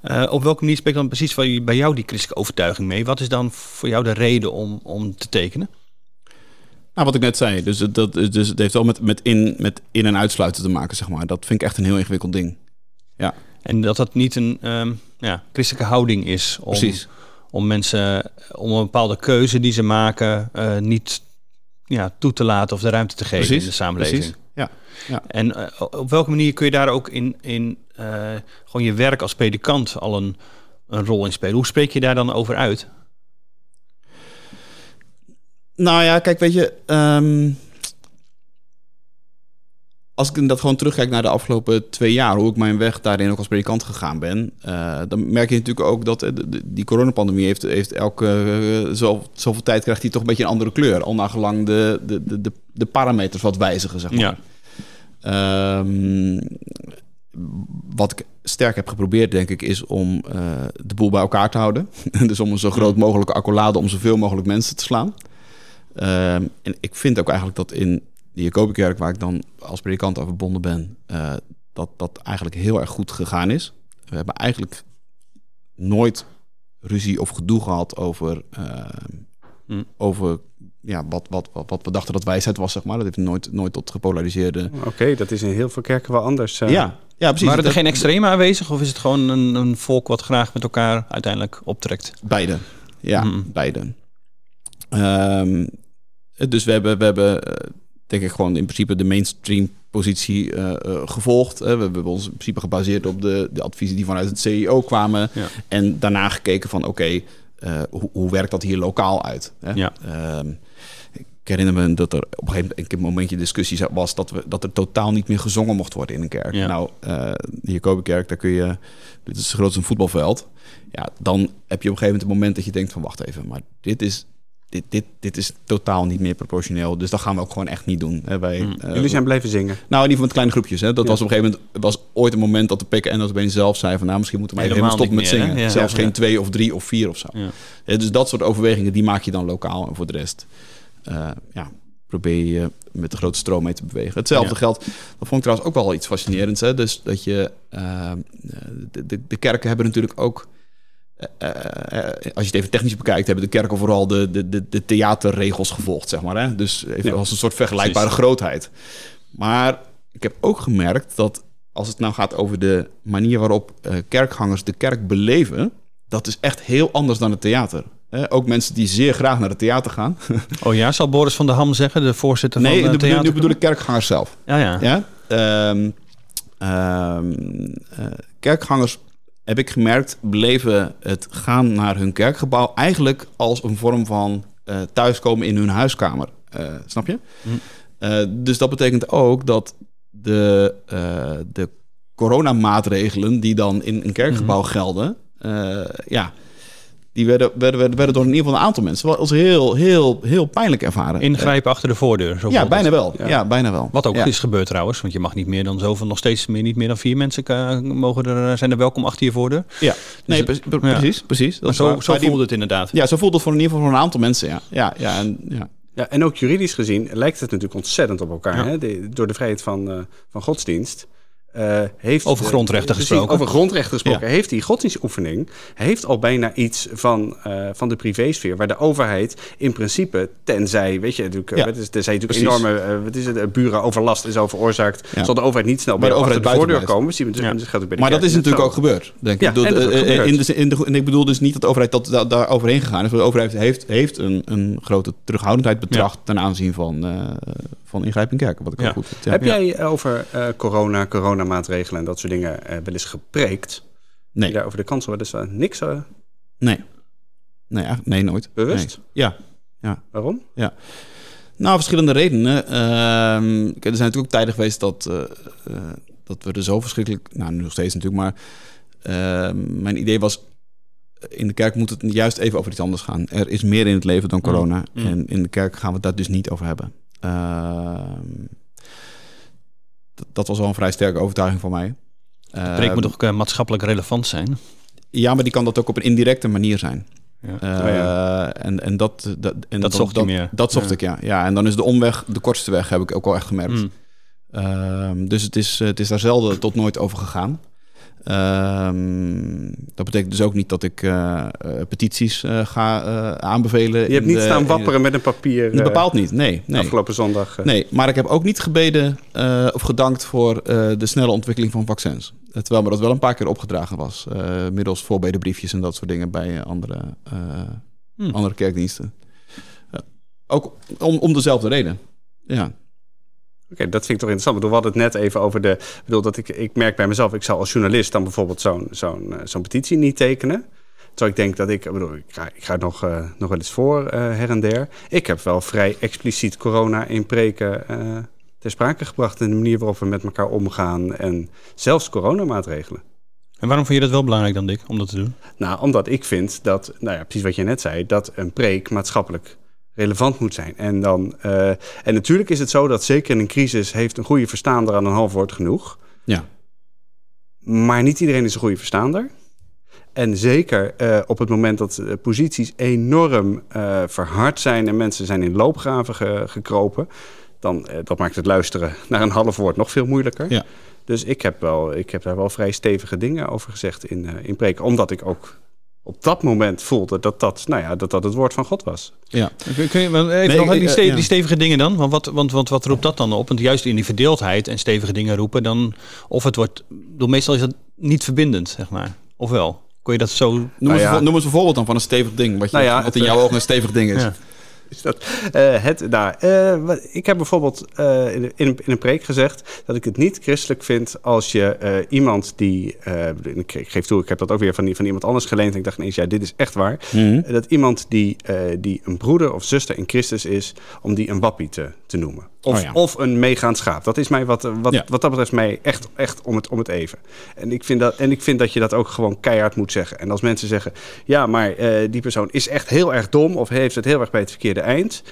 Eh, op welke manier spreekt dan precies van, bij jou die christelijke overtuiging mee? Wat is dan voor jou de reden om, om te tekenen? Nou, wat ik net zei. Dus, het- dat, dus het heeft wel met, met, in, met in- en uitsluiten te maken, zeg maar. Dat vind ik echt een heel ingewikkeld ding. Ja, En dat dat niet een ehm, ja, christelijke houding is om, precies. om mensen om een bepaalde keuze die ze maken eh, niet ja, toe te laten of de ruimte te geven Precies, in de samenleving. precies. Ja, ja. En eh, op welke manier kun je daar ook in, in eh, gewoon je werk als predikant al een, een rol in spelen? Hoe spreek je daar dan over uit? Nou ja, kijk, weet je... ehm, als ik dat gewoon terugkijk naar de afgelopen twee jaar... hoe ik mijn weg daarin ook als predikant gegaan ben... eh, dan merk je natuurlijk ook dat eh, die coronapandemie heeft, heeft elke... eh, zo, zoveel tijd krijgt hij toch een beetje een andere kleur. Al nagelang de, de, de, de, parameters wat wijzigen, zeg maar. Ja. Ehm, wat ik sterk heb geprobeerd, denk ik, is om de boel bij elkaar te houden. dus om een zo groot mogelijke accolade om zoveel mogelijk mensen te slaan. Ehm, en ik vind ook eigenlijk dat in de Jacobikerk, waar ik dan als predikant aan verbonden ben, eh, dat dat eigenlijk heel erg goed gegaan is. We hebben eigenlijk nooit ruzie of gedoe gehad over, ehm, Hm. over ja, wat, wat, wat, wat we dachten dat wijsheid was, zeg maar. Dat heeft nooit, nooit tot gepolariseerde... Oké, dat is in heel veel kerken wel anders. eh. Ja, ja, precies. Waren er Dat- geen extreme aanwezig of is het gewoon een, een volk wat graag met elkaar uiteindelijk optrekt? Beide. Ja, Mm. beide. Ehm, dus we hebben, we hebben eh, denk ik gewoon in principe de mainstream positie uh, uh, gevolgd. we hebben ons in principe gebaseerd op de, de adviezen die vanuit het CEO kwamen. Ja. En daarna gekeken van oké, okay, uh, hoe, hoe, werkt dat hier lokaal uit? Hè? Ja. Ehm, ik herinner me dat er op een gegeven moment een momentje discussie was dat, we, dat er totaal niet meer gezongen mocht worden in een kerk. Ja. Nou, uh, de Jacobikerk, daar kun je, dit is groot als een voetbalveld. Ja, dan heb je op een gegeven moment een moment dat je denkt van wacht even, maar dit is, dit, dit, dit is totaal niet meer proportioneel. Dus dat gaan we ook gewoon echt niet doen. Hè. Wij, mm. uh, Jullie zijn blijven zingen? Nou, in ieder geval met kleine groepjes. Hè. Dat was op een gegeven moment was ooit een moment dat de PKN dat been zelf zei van nou, misschien moeten we helemaal, helemaal stoppen met zingen. Ja. Zelfs geen twee of drie of vier of zo. dus dat soort overwegingen, die maak je dan lokaal en voor de rest uh, ja, probeer je met de grote stroom mee te bewegen. Hetzelfde geldt, dat vond ik trouwens ook wel iets fascinerends. Hè? Dus dat je, uh, de, de, de, kerken hebben natuurlijk ook, uh, als je het even technisch bekijkt, hebben de kerken vooral de, de, de, de theaterregels gevolgd, zeg maar. Hè? Dus even als een soort vergelijkbare grootheid. Maar ik heb ook gemerkt dat als het nou gaat over de manier waarop kerkgangers de kerk beleven, dat is echt heel anders dan het theater ook mensen die zeer graag naar het theater gaan. Oh ja, zal Boris van der Ham zeggen, de voorzitter nee, van het theater? Nee, nu bedoel ik kerkgangers zelf. Ja, ja. ja? Um, kerkgangers, heb ik gemerkt, beleven het gaan naar hun kerkgebouw eigenlijk als een vorm van uh, thuiskomen in hun huiskamer. Uh, snap je? Hm. dus dat betekent ook dat de, de coronamaatregelen die dan in een kerkgebouw hm. gelden, ja die werden, werden, werden, werden door in ieder geval een aantal mensen wel als heel, heel, heel pijnlijk ervaren. Ingrijpen achter de voordeur. Zo ja, bijna wel. Ja. bijna wel. Wat ook is gebeurd trouwens, want je mag niet meer dan zoveel, nog steeds meer, niet meer dan vier mensen mogen er, zijn er welkom achter je voordeur. Ja, nee, dus, precies, precies. Dat zo zo voelde het inderdaad. Ja, zo voelde het voor in ieder geval voor een aantal mensen, ja. Ja, ja, en, ja. Ja, en ook juridisch gezien lijkt het natuurlijk ontzettend op elkaar. Hè? De, door de vrijheid van, uh, van godsdienst. Uh, heeft, over grondrechten gesproken. Over grondrechten gesproken. Heeft die godsdienstoefening heeft al bijna iets van, uh, van de privésfeer. Waar de overheid in principe, tenzij, weet je, natuurlijk, ja. tenzij natuurlijk enorme uh, wat is het, burgeroverlast is al veroorzaakt, zal de overheid niet snel bij de, overheid de voordeur komen. Zie, dus, ja. maar dat is natuurlijk ook gebeurd, denk ik. Ja, in de, in de, en ik bedoel dus niet dat de overheid dat, daar, daar overheen gegaan is. De overheid heeft, heeft een, een grote terughoudendheid betracht ten aanzien van, van ingrijping kerken. Wat ik ook goed vind. Heb jij over corona, corona maatregelen en dat soort dingen uh, wel eens gepreekt? Nee. Daar over de kansel wel eens uh, niks? Uh... Nee. Nee, nee, nooit. Bewust? Ja. ja. Waarom? Ja. Nou, verschillende redenen. Uh, er zijn natuurlijk ook tijden geweest dat, dat we er zo verschrikkelijk... Nou, nu nog steeds natuurlijk, maar... Ehm, mijn idee was, in de kerk moet het juist even over iets anders gaan. Er is meer in het leven dan corona. Mm. mm. En in de kerk gaan we het daar dus niet over hebben. Ehm, dat was wel een vrij sterke overtuiging van mij. De preek moet toch uh, maatschappelijk relevant zijn? Ja, maar die kan dat ook op een indirecte manier zijn. Ja. Uh, ja. En, en dat, dat, en dat, zocht dat, meer. Dat zocht ik, ja. ja. En dan is de omweg de kortste weg, heb ik ook al echt gemerkt. Mm. Uh, dus het is, het is daar zelden tot nooit over gegaan. Um, dat betekent dus ook niet dat ik uh, petities uh, ga uh, aanbevelen. Je hebt niet staan wapperen met een papier. bepaald niet, nee, nee. Afgelopen zondag. Nee, maar ik heb ook niet gebeden of gedankt voor de snelle ontwikkeling van vaccins. Terwijl me dat wel een paar keer opgedragen was. middels voorbedenbriefjes en dat soort dingen bij andere, hmm. andere kerkdiensten. ook om, om dezelfde reden. Ja. Oké, dat vind ik toch interessant. We hadden het net even over de. Ik bedoel, dat ik, ik merk bij mezelf, ik zal als journalist dan bijvoorbeeld zo'n zo'n eh, zo'n petitie niet tekenen. Terwijl ik denk dat ik, ik bedoel, ik ga, ik ga nog, uh, nog wel eens voor uh, her en der. Ik heb wel vrij expliciet corona in preken uh, ter sprake gebracht. in de manier waarop we met elkaar omgaan. En zelfs coronamaatregelen. En waarom vind je dat wel belangrijk dan, Dick, om dat te doen? Nou, omdat ik vind dat, nou ja, precies wat je net zei, dat een preek maatschappelijk relevant moet zijn. En, dan, uh, en natuurlijk is het zo dat zeker in een crisis heeft een goede verstaander aan een half woord genoeg. Ja. Maar niet iedereen is een goede verstaander. En zeker uh, op het moment dat de posities enorm verhard zijn en mensen zijn in loopgraven ge gekropen, dan dat maakt het luisteren naar een half woord nog veel moeilijker. Ja. Dus ik heb, wel, ik heb daar wel vrij stevige dingen over gezegd in, in preken, omdat ik ook op dat moment voelde dat dat, nou ja, dat, dat het woord van God was. Ja. Kun je even nee, nog die, stevige, die stevige dingen dan? Want wat, want, want wat roept dat dan op? Want juist in die verdeeldheid en stevige dingen roepen, dan of het wordt, door meestal is dat niet verbindend, zeg maar. Of wel? Kon je dat zo... Noem, nou eens, noem eens een voorbeeld dan van een stevig ding, wat, je, nou ja, wat in jouw ogen een stevig ding is. Is dat uh, het daar? Uh, ik heb bijvoorbeeld uh, in, in, een preek gezegd dat ik het niet christelijk vind als je iemand die, ik geef toe, ik heb dat ook weer van, van iemand anders geleend en ik dacht ineens, ja, dit is echt waar. Mm -hmm. Dat iemand die, die een broeder of zuster in Christus is, om die een wappie te, te noemen. Of, oh ja. of een meegaand schaap. Dat is mij wat, wat, ja. wat dat betreft mij echt, echt om, het, om het even. En ik, vind dat, en ik vind dat je dat ook gewoon keihard moet zeggen. En als mensen zeggen, ja, maar die persoon is echt heel erg dom of heeft het heel erg bij het verkeerde eind.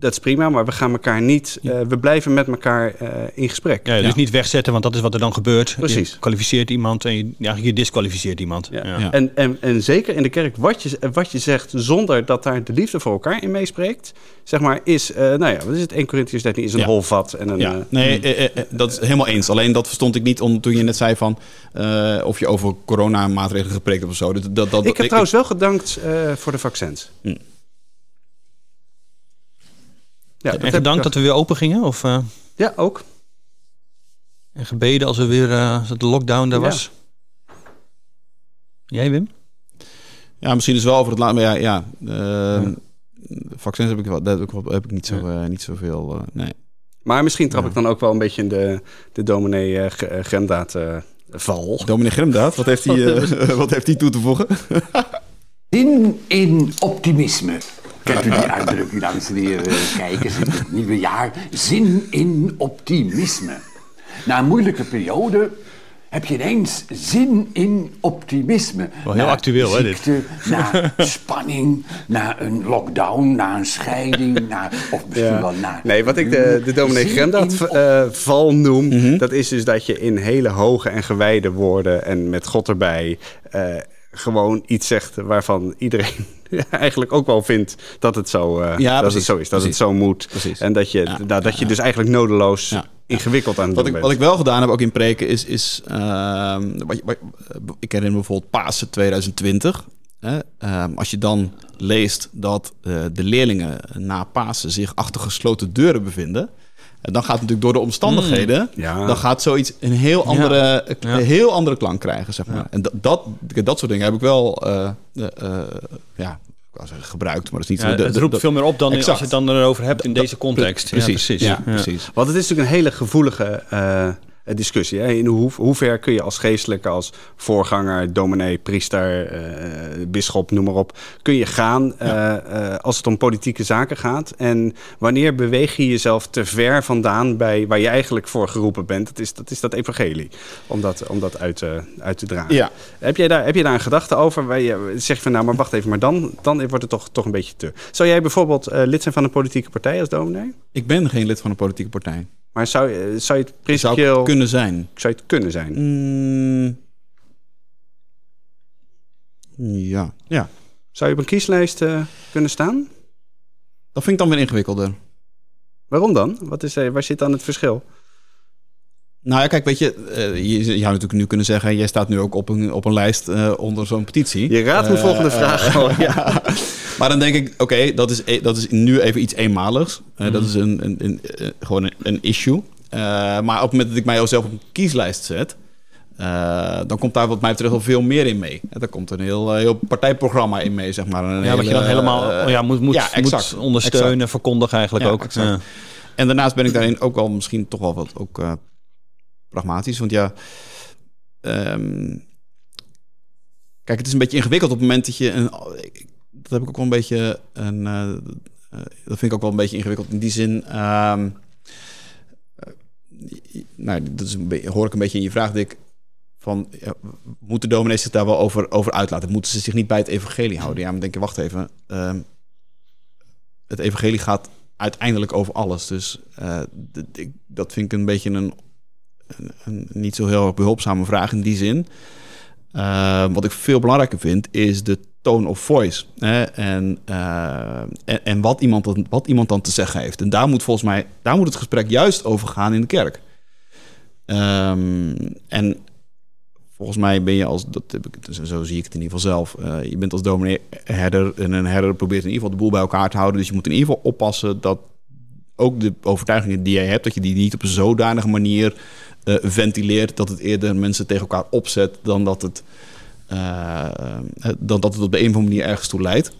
Dat is prima, maar we gaan elkaar niet. Uh, we blijven met elkaar uh, in gesprek. Ja, dus ja. niet wegzetten, want dat is wat er dan gebeurt. Precies. Je kwalificeert iemand en je, ja, je disqualificeert iemand. Ja. ja. En, en, en zeker in de kerk, wat je, wat je zegt zonder dat daar de liefde voor elkaar in meespreekt, zeg maar, is, uh, nou ja, wat is het? 1 Corinthians 13 is een holvat. En een, ja. Nee, dat is helemaal eens. Alleen dat verstond ik niet om, toen je net zei van of je over coronamaatregelen gepreekt hebt of zo. Dat, dat, dat, ik heb ik, trouwens wel gedankt voor de vaccins. Hm. Ja, en gedankt dat we weer open gingen? Of, uh... Ja, ook. En gebeden als we weer uh, als de lockdown daar was? Jij, Wim? Ja, misschien is wel over het laat, maar ja, ja, uh, ja. vaccins heb ik wel, dat heb ik, niet, zo, uh, niet zoveel, nee. Maar misschien trap ik dan ook wel een beetje in de, de dominee uh, Gremdaad val. Dominee Gremdaad, wat heeft hij wat heeft hij toe te voegen? Zin in optimisme. Kent u die uitdrukking, dames en heren, kijkers, in het nieuwe jaar? Zin in optimisme. Na een moeilijke periode heb je ineens zin in optimisme. Wel heel na actueel, ziekte, hè, dit? Na spanning, na een lockdown, na een scheiding, na, of misschien ja. wel na... Nee, wat ik de, de dominee Gremdat uh, val noem... Mm -hmm. dat is dus dat je in hele hoge en gewijde woorden... en met God erbij... Uh, gewoon iets zegt waarvan iedereen eigenlijk ook wel vindt dat het zo, uh, ja, dat het zo is, dat precies. het zo moet. Precies. En dat je, ja, dat, dat je dus eigenlijk nodeloos ingewikkeld aan het wat ik, Wat ik wel gedaan heb, ook in preken, is... is uh, wat, wat, ik herinner me bijvoorbeeld Pasen 2020. Hè? Uh, als je dan leest dat uh, de leerlingen na Pasen zich achter gesloten deuren bevinden... En dan gaat het natuurlijk door de omstandigheden, mm, ja. dan gaat zoiets een heel andere, ja. een heel andere klank krijgen, zeg maar. Ja. En dat, dat, dat soort dingen heb ik wel, uh, uh, ja, gebruikt, maar dat is niet. Ja, zo, het roept veel meer op dan exact. als je het dan erover hebt in deze context. Precies, precies. Ja, precies. Want het is natuurlijk een hele gevoelige uh, discussie. Hè? In hoe, hoe ver kun je als geestelijke, als voorganger, dominee, priester, uh, bisschop, noem maar op, kun je gaan ja. uh, als het om politieke zaken gaat? En wanneer beweeg je jezelf te ver vandaan bij waar je eigenlijk voor geroepen bent? Dat is dat, is dat evangelie, om dat, om dat uit, uit te dragen. Ja. Heb, jij daar, heb je daar een gedachte over? Waar je zegt van nou, maar wacht even, maar dan, dan wordt het toch, toch een beetje te. Zou jij bijvoorbeeld lid zijn van een politieke partij als dominee? Ik ben geen lid van een politieke partij. Maar zou, zou je het principieel... Zou het kunnen zijn? Zou je het kunnen zijn? Mm, ja. ja. Zou je op een kieslijst uh, kunnen staan? Dat vind ik dan weer ingewikkelder. Waarom dan? Wat is, waar zit dan het verschil? Nou ja, kijk, weet je, uh, je, je zou natuurlijk nu kunnen zeggen... jij staat nu ook op een, op een lijst uh, onder zo'n petitie. Je raadt mijn volgende vraag gewoon. ja. Maar dan denk ik, oké, okay, dat, is, dat is nu even iets eenmaligs. Uh, mm. Dat is een, een, een, een gewoon een, een issue. maar op het moment dat ik mij zelf op een kieslijst zet... dan komt daar wat mij betreft al veel meer in mee. Daar komt een heel, heel partijprogramma in mee, zeg maar. Een ja, hele, wat je dan helemaal ja, moet, moet, ja, exact, moet ondersteunen, exact. verkondigen eigenlijk ja, ook. En daarnaast ben ik daarin ook wel misschien toch wel wat... Ook, pragmatisch. Want ja, um, kijk, het is een beetje ingewikkeld op het moment dat je een. Dat heb ik ook wel een beetje. Een, uh, dat vind ik ook wel een beetje ingewikkeld in die zin. Um, uh, nou, dat is een beetje, hoor ik een beetje in je vraag, Dick. Van, moeten dominees zich daar wel over, over uitlaten? Moeten ze zich niet bij het evangelie houden? Ja, maar denk je, wacht even. Um, het evangelie gaat uiteindelijk over alles. Dus dat vind ik een beetje een een, niet zo heel behulpzame vraag in die zin. Uh, wat ik veel belangrijker vind, is de tone of voice. Hè? En, uh, en, en, wat, iemand dan, wat iemand dan te zeggen heeft. En daar moet volgens mij daar moet het gesprek juist over gaan in de kerk. Um, en volgens mij ben je als, dat heb ik, zo zie ik het in ieder geval zelf. Uh, je bent als dominee herder en een herder probeert in ieder geval de boel bij elkaar te houden. Dus je moet in ieder geval oppassen dat ook de overtuigingen die jij hebt, dat je die niet op een zodanige manier uh, ventileert, dat het eerder mensen tegen elkaar opzet dan dat het, uh, dan dat het op de een of andere manier ergens toe leidt.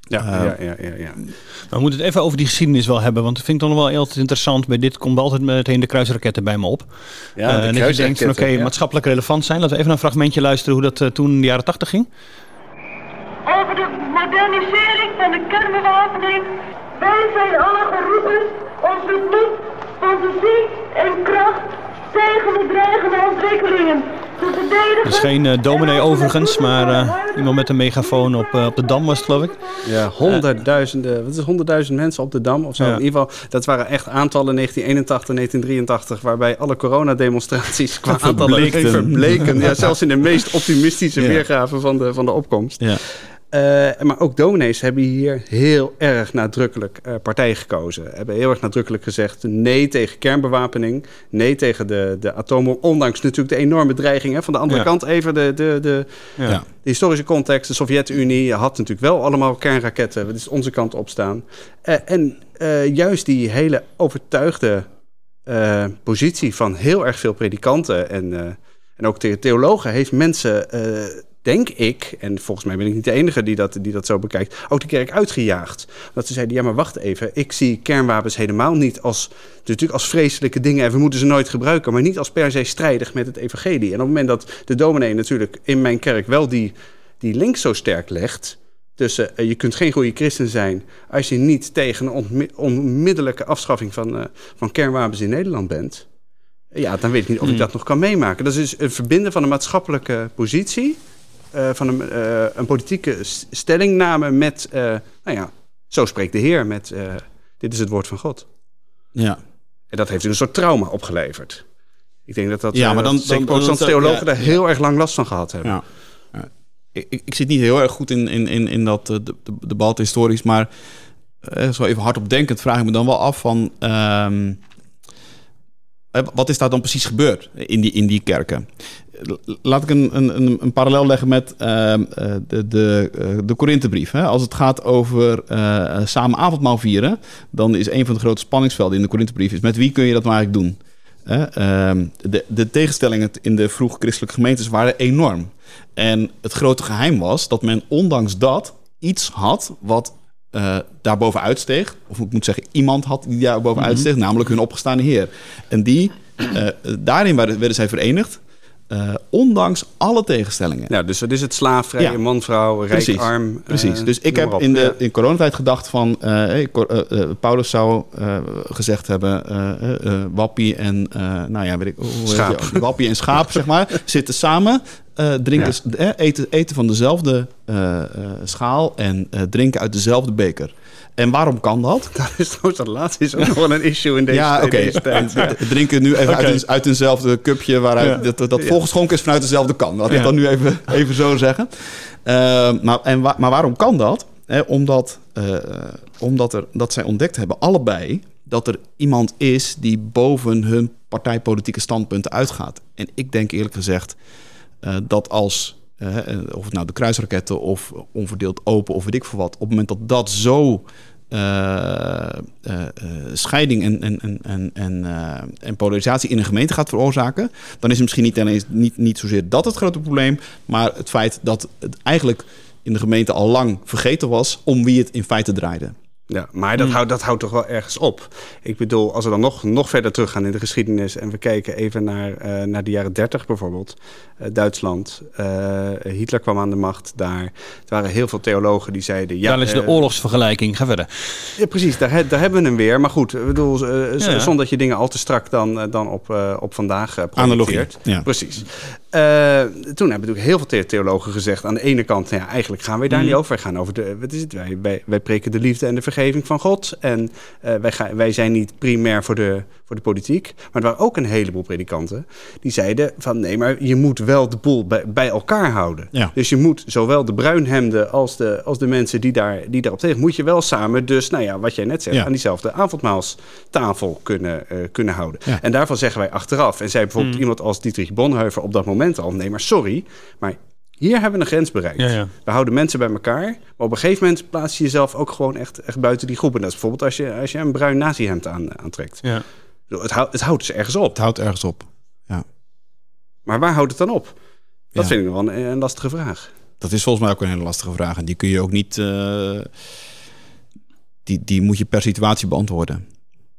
Ja, Eh, ja, ja, ja, we moeten het even over die geschiedenis wel hebben. Want dat vind ik dan wel altijd interessant. Bij dit komt altijd meteen de kruisraketten bij me op. Ja, Eh, de en dat je denkt van oké, kruisraketten, ja. maatschappelijk relevant zijn. Laten we even naar een fragmentje luisteren hoe dat eh, toen in de jaren tachtig ging. over de modernisering van de kernbewapening. Wij zijn alle geroepen onze moed, fantasie en kracht tegen de dreigende ontwikkelingen te verdedigen. Dat is geen eh, dominee overigens, maar eh, iemand met een megafoon op, eh, op de Dam was het geloof ik. Ja, honderdduizenden, wat is het, honderdduizend mensen op de Dam of zo. Ja. In ieder geval, dat waren echt aantallen 1981, 1983, waarbij alle coronademonstraties qua aantallen Verbleekten. verbleken. Ja, zelfs in de meest optimistische Ja. weergave van de, van de opkomst. Ja. Eh, maar ook dominees hebben hier heel erg nadrukkelijk eh, partij gekozen. Hebben heel erg nadrukkelijk gezegd nee tegen kernbewapening. Nee tegen de, de atoom. Ondanks natuurlijk de enorme dreiging. Hè. Van de andere Ja. kant even de, de, de, Ja. Ja. de historische context. De Sovjet-Unie had natuurlijk wel allemaal kernraketten. Dat is onze kant op staan. Eh, en eh, juist die hele overtuigde eh, positie van heel erg veel predikanten en, eh, en ook the- theologen heeft mensen, eh, denk ik, en volgens mij ben ik niet de enige die dat, die dat zo bekijkt, ook de kerk uitgejaagd. Dat ze zeiden, ja maar wacht even, ik zie kernwapens helemaal niet als, natuurlijk als vreselijke dingen en we moeten ze nooit gebruiken, maar niet als per se strijdig met het evangelie. En op het moment dat de dominee natuurlijk in mijn kerk wel die, die link zo sterk legt, tussen eh, je kunt geen goede christen zijn als je niet tegen een onmi- onmiddellijke afschaffing van, eh, van kernwapens in Nederland bent. Ja, dan weet ik niet of ik dat nog kan meemaken. Dat is een verbinden van een maatschappelijke positie, van een, eh, een politieke stellingname met, eh, nou ja, zo spreekt de Heer, met eh, dit is het woord van God. Ja. En dat heeft een soort trauma opgeleverd. Ik denk dat dat, Ja, eh, maar dan- dat zeker dan- protestantse dan- theologen ja, daar heel erg lang last van gehad hebben. Ja. Ik, ik, ik zit niet heel erg goed in, in, in, in dat eh, de, de, debat historisch, maar eh, zo even hardop denkend vraag ik me dan wel af van... ehm, eh, wat is daar dan precies gebeurd in die, in die kerken? Laat ik een, een, een, een parallel leggen met ehm, eh, de, de, eh, de Korinthebrief. hè. Als het gaat over eh, samen avondmaal vieren, dan is een van de grote spanningsvelden in de Korinthebrief is met wie kun je dat nou eigenlijk doen? Ehm, de, de tegenstellingen in de vroeg christelijke gemeentes waren enorm. En het grote geheim was dat men ondanks dat iets had wat eh daarboven uitsteeg. Of ik moet zeggen, iemand had die daarboven uitsteeg, namelijk hun opgestaande Heer. En die, eh, daarin werden, werden zij verenigd, eh, ondanks alle tegenstellingen. Ja, dus dat is het slaafvrij, Ja. man, vrouw, rijk, Precies, arm. eh, dus ik heb op. in, de, in coronatijd gedacht van... eh, hey, Paulus zou gezegd hebben... wappie en... nou ja, weet ik... hoe Schaap. Wappie en schaap, zeg maar. Zitten samen, drinken, eten, eten van dezelfde schaal... en drinken uit dezelfde beker. En waarom kan dat? Dat is trouwens dat laatste is ook nog wel een issue in deze, ja, oké. tijd. Ja. Drinken nu even uit, een, uit eenzelfde cupje waaruit Ja. dat, dat volgeschonken is vanuit dezelfde kan. Laat ik dat nu even, even zo zeggen. Eh, maar, en wa- maar waarom kan dat? Hè, omdat eh, omdat er, dat zij ontdekt hebben, allebei, dat er iemand is die boven hun partijpolitieke standpunten uitgaat. En ik denk eerlijk gezegd eh, dat als, of het nou de kruisraketten of onverdeeld open of weet ik veel wat, op het moment dat dat zo eh, eh, eh, scheiding en, en, en, en, en, eh, en polarisatie in een gemeente gaat veroorzaken, dan is het misschien niet, alleen, niet, niet zozeer dat het grote probleem, maar het feit dat het eigenlijk in de gemeente al lang vergeten was om wie het in feite draaide. Ja, maar dat, houdt, dat houdt toch wel ergens op. Ik bedoel, als we dan nog, nog verder teruggaan in de geschiedenis... en we kijken even naar, eh, naar de jaren 30 bijvoorbeeld. eh, Duitsland, eh, Hitler kwam aan de macht daar. Er waren heel veel theologen die zeiden... Ja, Daar is de oorlogsvergelijking. Ga verder. Ja, precies, daar, daar hebben we hem weer. Maar goed, ik bedoel, Ja. zonder dat je dingen al te strak dan, dan op, op vandaag Analogie, projecteert. ja. Precies. Eh, toen hebben natuurlijk heel veel the- theologen gezegd... aan de ene kant, nou ja, eigenlijk gaan wij daar Mhm. niet over. Wij gaan over de, wat is het? Wij, wij, wij preken de liefde en de vergeving van God. En eh, wij, gaan, wij zijn niet primair voor de, voor de politiek. Maar er waren ook een heleboel predikanten... die zeiden van, nee, maar je moet wel de boel bij, bij elkaar houden. Ja. Dus je moet zowel de bruinhemden als de, als de mensen die, daar, die daarop tegen... moet je wel samen dus, nou ja, wat jij net zegt... Ja. aan diezelfde avondmaalstafel kunnen, eh, kunnen houden. Ja. En daarvan zeggen wij achteraf. En zei bijvoorbeeld iemand als Dietrich Bonhoeffer op dat moment al... nee, maar sorry, maar hier hebben we een grens bereikt. Ja, ja. We houden mensen bij elkaar. Maar op een gegeven moment plaats je jezelf ook gewoon echt, echt buiten die groep. En dat is bijvoorbeeld als je, als je een bruin nazi-hemd aan, aantrekt. Ja. Het, houdt, het houdt dus ergens op. Het houdt ergens op. Maar waar houdt het dan op? Dat Ja. vind ik nog wel een, een lastige vraag. dat is volgens mij ook een hele lastige vraag. En die kun je ook niet. eh, die, die moet je per situatie beantwoorden.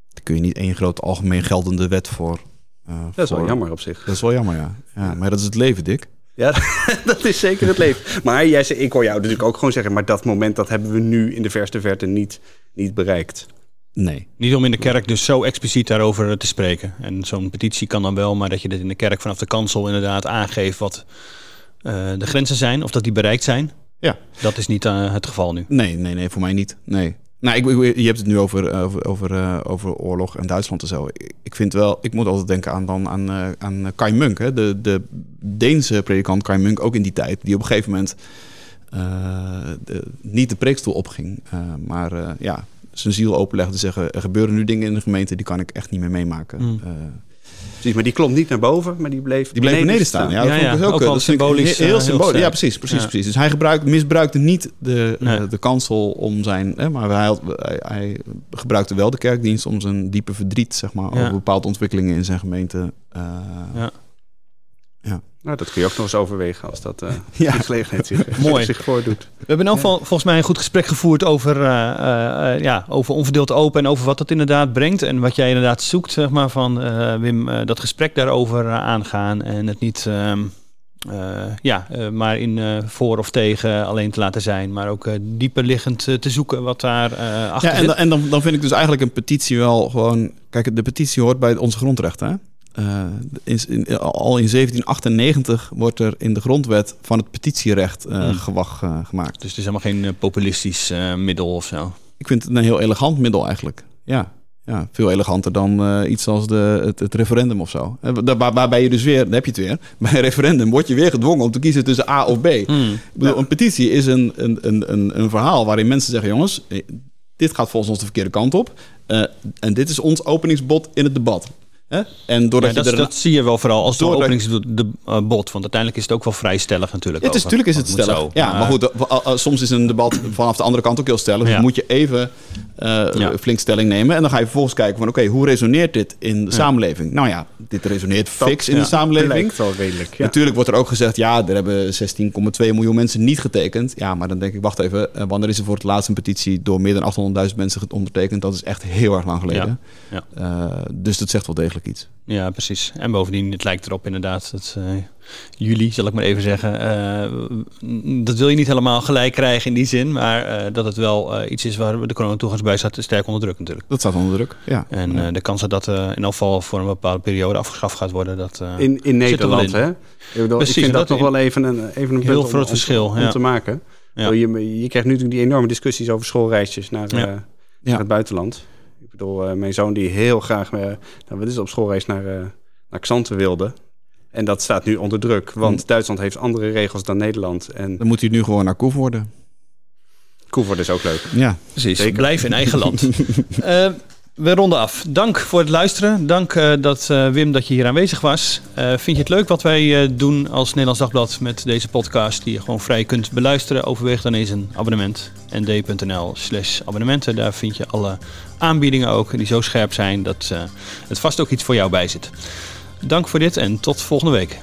Daar kun je niet één groot algemeen geldende wet voor. Eh, Dat is wel jammer op zich. Dat is wel jammer, ja. ja. Maar dat is het leven, Dick. Ja, dat is zeker het leven. Maar jij, zei- ik hoor jou natuurlijk ook gewoon zeggen... maar dat moment dat hebben we nu in de verste verte niet, niet bereikt. Nee. Niet om in de kerk dus zo expliciet daarover te spreken. En zo'n petitie kan dan wel, maar dat je dit in de kerk vanaf de kansel inderdaad aangeeft wat eh, de grenzen zijn of dat die bereikt zijn. Ja. Dat is niet eh, het geval nu. Nee, nee, nee, voor mij niet. Nee. Nou, ik, ik- je hebt het nu over, eh, over, over, eh, over oorlog en Duitsland en zo. Ik, ik vind wel, ik moet altijd denken aan, dan, aan, eh, aan Kai Munk, hè? De, de Deense predikant Kai Munk, ook in die tijd, die op een gegeven moment de- niet de preekstoel opging, maar ja, zijn ziel openlegde zeggen: er gebeuren nu dingen in de gemeente die kan ik echt niet meer meemaken. Mm. Eh, Precies, maar die klom niet naar boven, maar die bleef die bleef beneden staan. Ja, dat Ja, vond ik ja, ook, ook eh, dat symbolisch, Heel, eh, heel heel symbolisch. Ja, precies, precies, Ja. precies. Dus hij gebruikt, misbruikte niet de, eh, de kansel om zijn... Hè, maar hij, had, hij, hij gebruikte wel de kerkdienst om zijn diepe verdriet... Zeg maar, Ja. over bepaalde ontwikkelingen in zijn gemeente... eh, Ja. Nou, dat kun je ook nog eens overwegen als dat eh Ja. die gelegenheid zich, Mooi. zich voordoet. We hebben in elk geval volgens mij een goed gesprek gevoerd over, eh, eh, ja, over onverdeeld open en over wat dat inderdaad brengt. En wat jij inderdaad zoekt, zeg maar, van eh, Wim, eh, dat gesprek daarover aangaan. En het niet ehm, eh, ja, eh, maar in eh, voor of tegen alleen te laten zijn, maar ook eh, dieper liggend te zoeken wat daar eh achter Ja, en, zit. en dan, dan vind ik dus eigenlijk een petitie wel gewoon... Kijk, de petitie hoort bij onze grondrechten. Hè? Eh, in, in- al in 1798 wordt er in de grondwet van het petitierecht Hmm. gewag eh, gemaakt. Dus het is helemaal geen populistisch middel of zo. Ik vind het een heel elegant middel eigenlijk. Ja, ja veel eleganter dan iets als de, het, het referendum of zo. Waar, waar- waarbij je dus weer, daar heb je het weer, bij een referendum word je weer gedwongen om te kiezen tussen A of B. Hmm. Ik bedoel, een petitie is een, een, een, een, een verhaal waarin mensen zeggen: jongens, dit gaat volgens ons de verkeerde kant op. en dit is ons openingsbod in het debat. Hè? En doordat Ja, dat, je er dat zie je wel vooral als de Doordat- openingsbod. Want uiteindelijk is het ook wel vrij stellig natuurlijk. Het is, natuurlijk is het stellig. zo, ja, maar goed, eh, eh, eh, soms is een debat vanaf de andere kant ook heel stellig. Dus moet je even eh, Ja. flink stelling nemen. En dan ga je vervolgens kijken van... oké, hoe resoneert dit in de samenleving? Nou ja, dit resoneert fix in de samenleving. Lijkt wel redelijk. Natuurlijk wordt er ook gezegd... ja, er hebben 16,2 miljoen mensen niet getekend. Ja, maar dan denk ik, wacht even... eh, wanneer is er voor het laatst een petitie... door meer dan 800.000 mensen ondertekend? Dat is echt heel erg lang geleden. Ja, Eh, dus dat zegt wel degelijk iets. Ja, precies. En bovendien, het lijkt erop inderdaad dat eh, jullie, zal ik maar even zeggen, eh, dat wil je niet helemaal gelijk krijgen in die zin, maar eh, dat het wel eh, iets is waar de coronatoegangsbij staat sterk onder druk natuurlijk. Dat staat onder druk, ja. En eh, de kans dat dat eh, in elk geval voor een bepaalde periode afgeschaft gaat worden, dat eh, In, in zit er wel Nederland, in. hè? Ik, bedoel, Precies, ik vind dat, nog wel even een, even een Heel punt om- groot om, verschil, om ja. te maken. Ja. Je, je krijgt nu natuurlijk die enorme discussies over schoolreisjes naar, Ja. eh, naar Ja. het buitenland. Ik bedoel, eh, mijn zoon die heel graag nou, wat is het, op schoolreis naar, eh naar Xanten wilde. En dat staat nu onder druk, want Hm. Duitsland heeft andere regels dan Nederland. En Dan moet hij nu gewoon naar Koef worden. Koevoort is ook leuk. Ja. Precies, Zeker. blijf in eigen land. Eh, we ronden af. Dank voor het luisteren. Dank eh, dat, eh, Wim dat je hier aanwezig was. Eh, vind je het leuk wat wij doen als Nederlands Dagblad met deze podcast die je gewoon vrij kunt beluisteren? Overweeg dan eens een abonnement. nd.nl slash abonnementen. Daar vind je alle aanbiedingen ook die zo scherp zijn dat het vast ook iets voor jou bij zit. Dank voor dit en tot volgende week.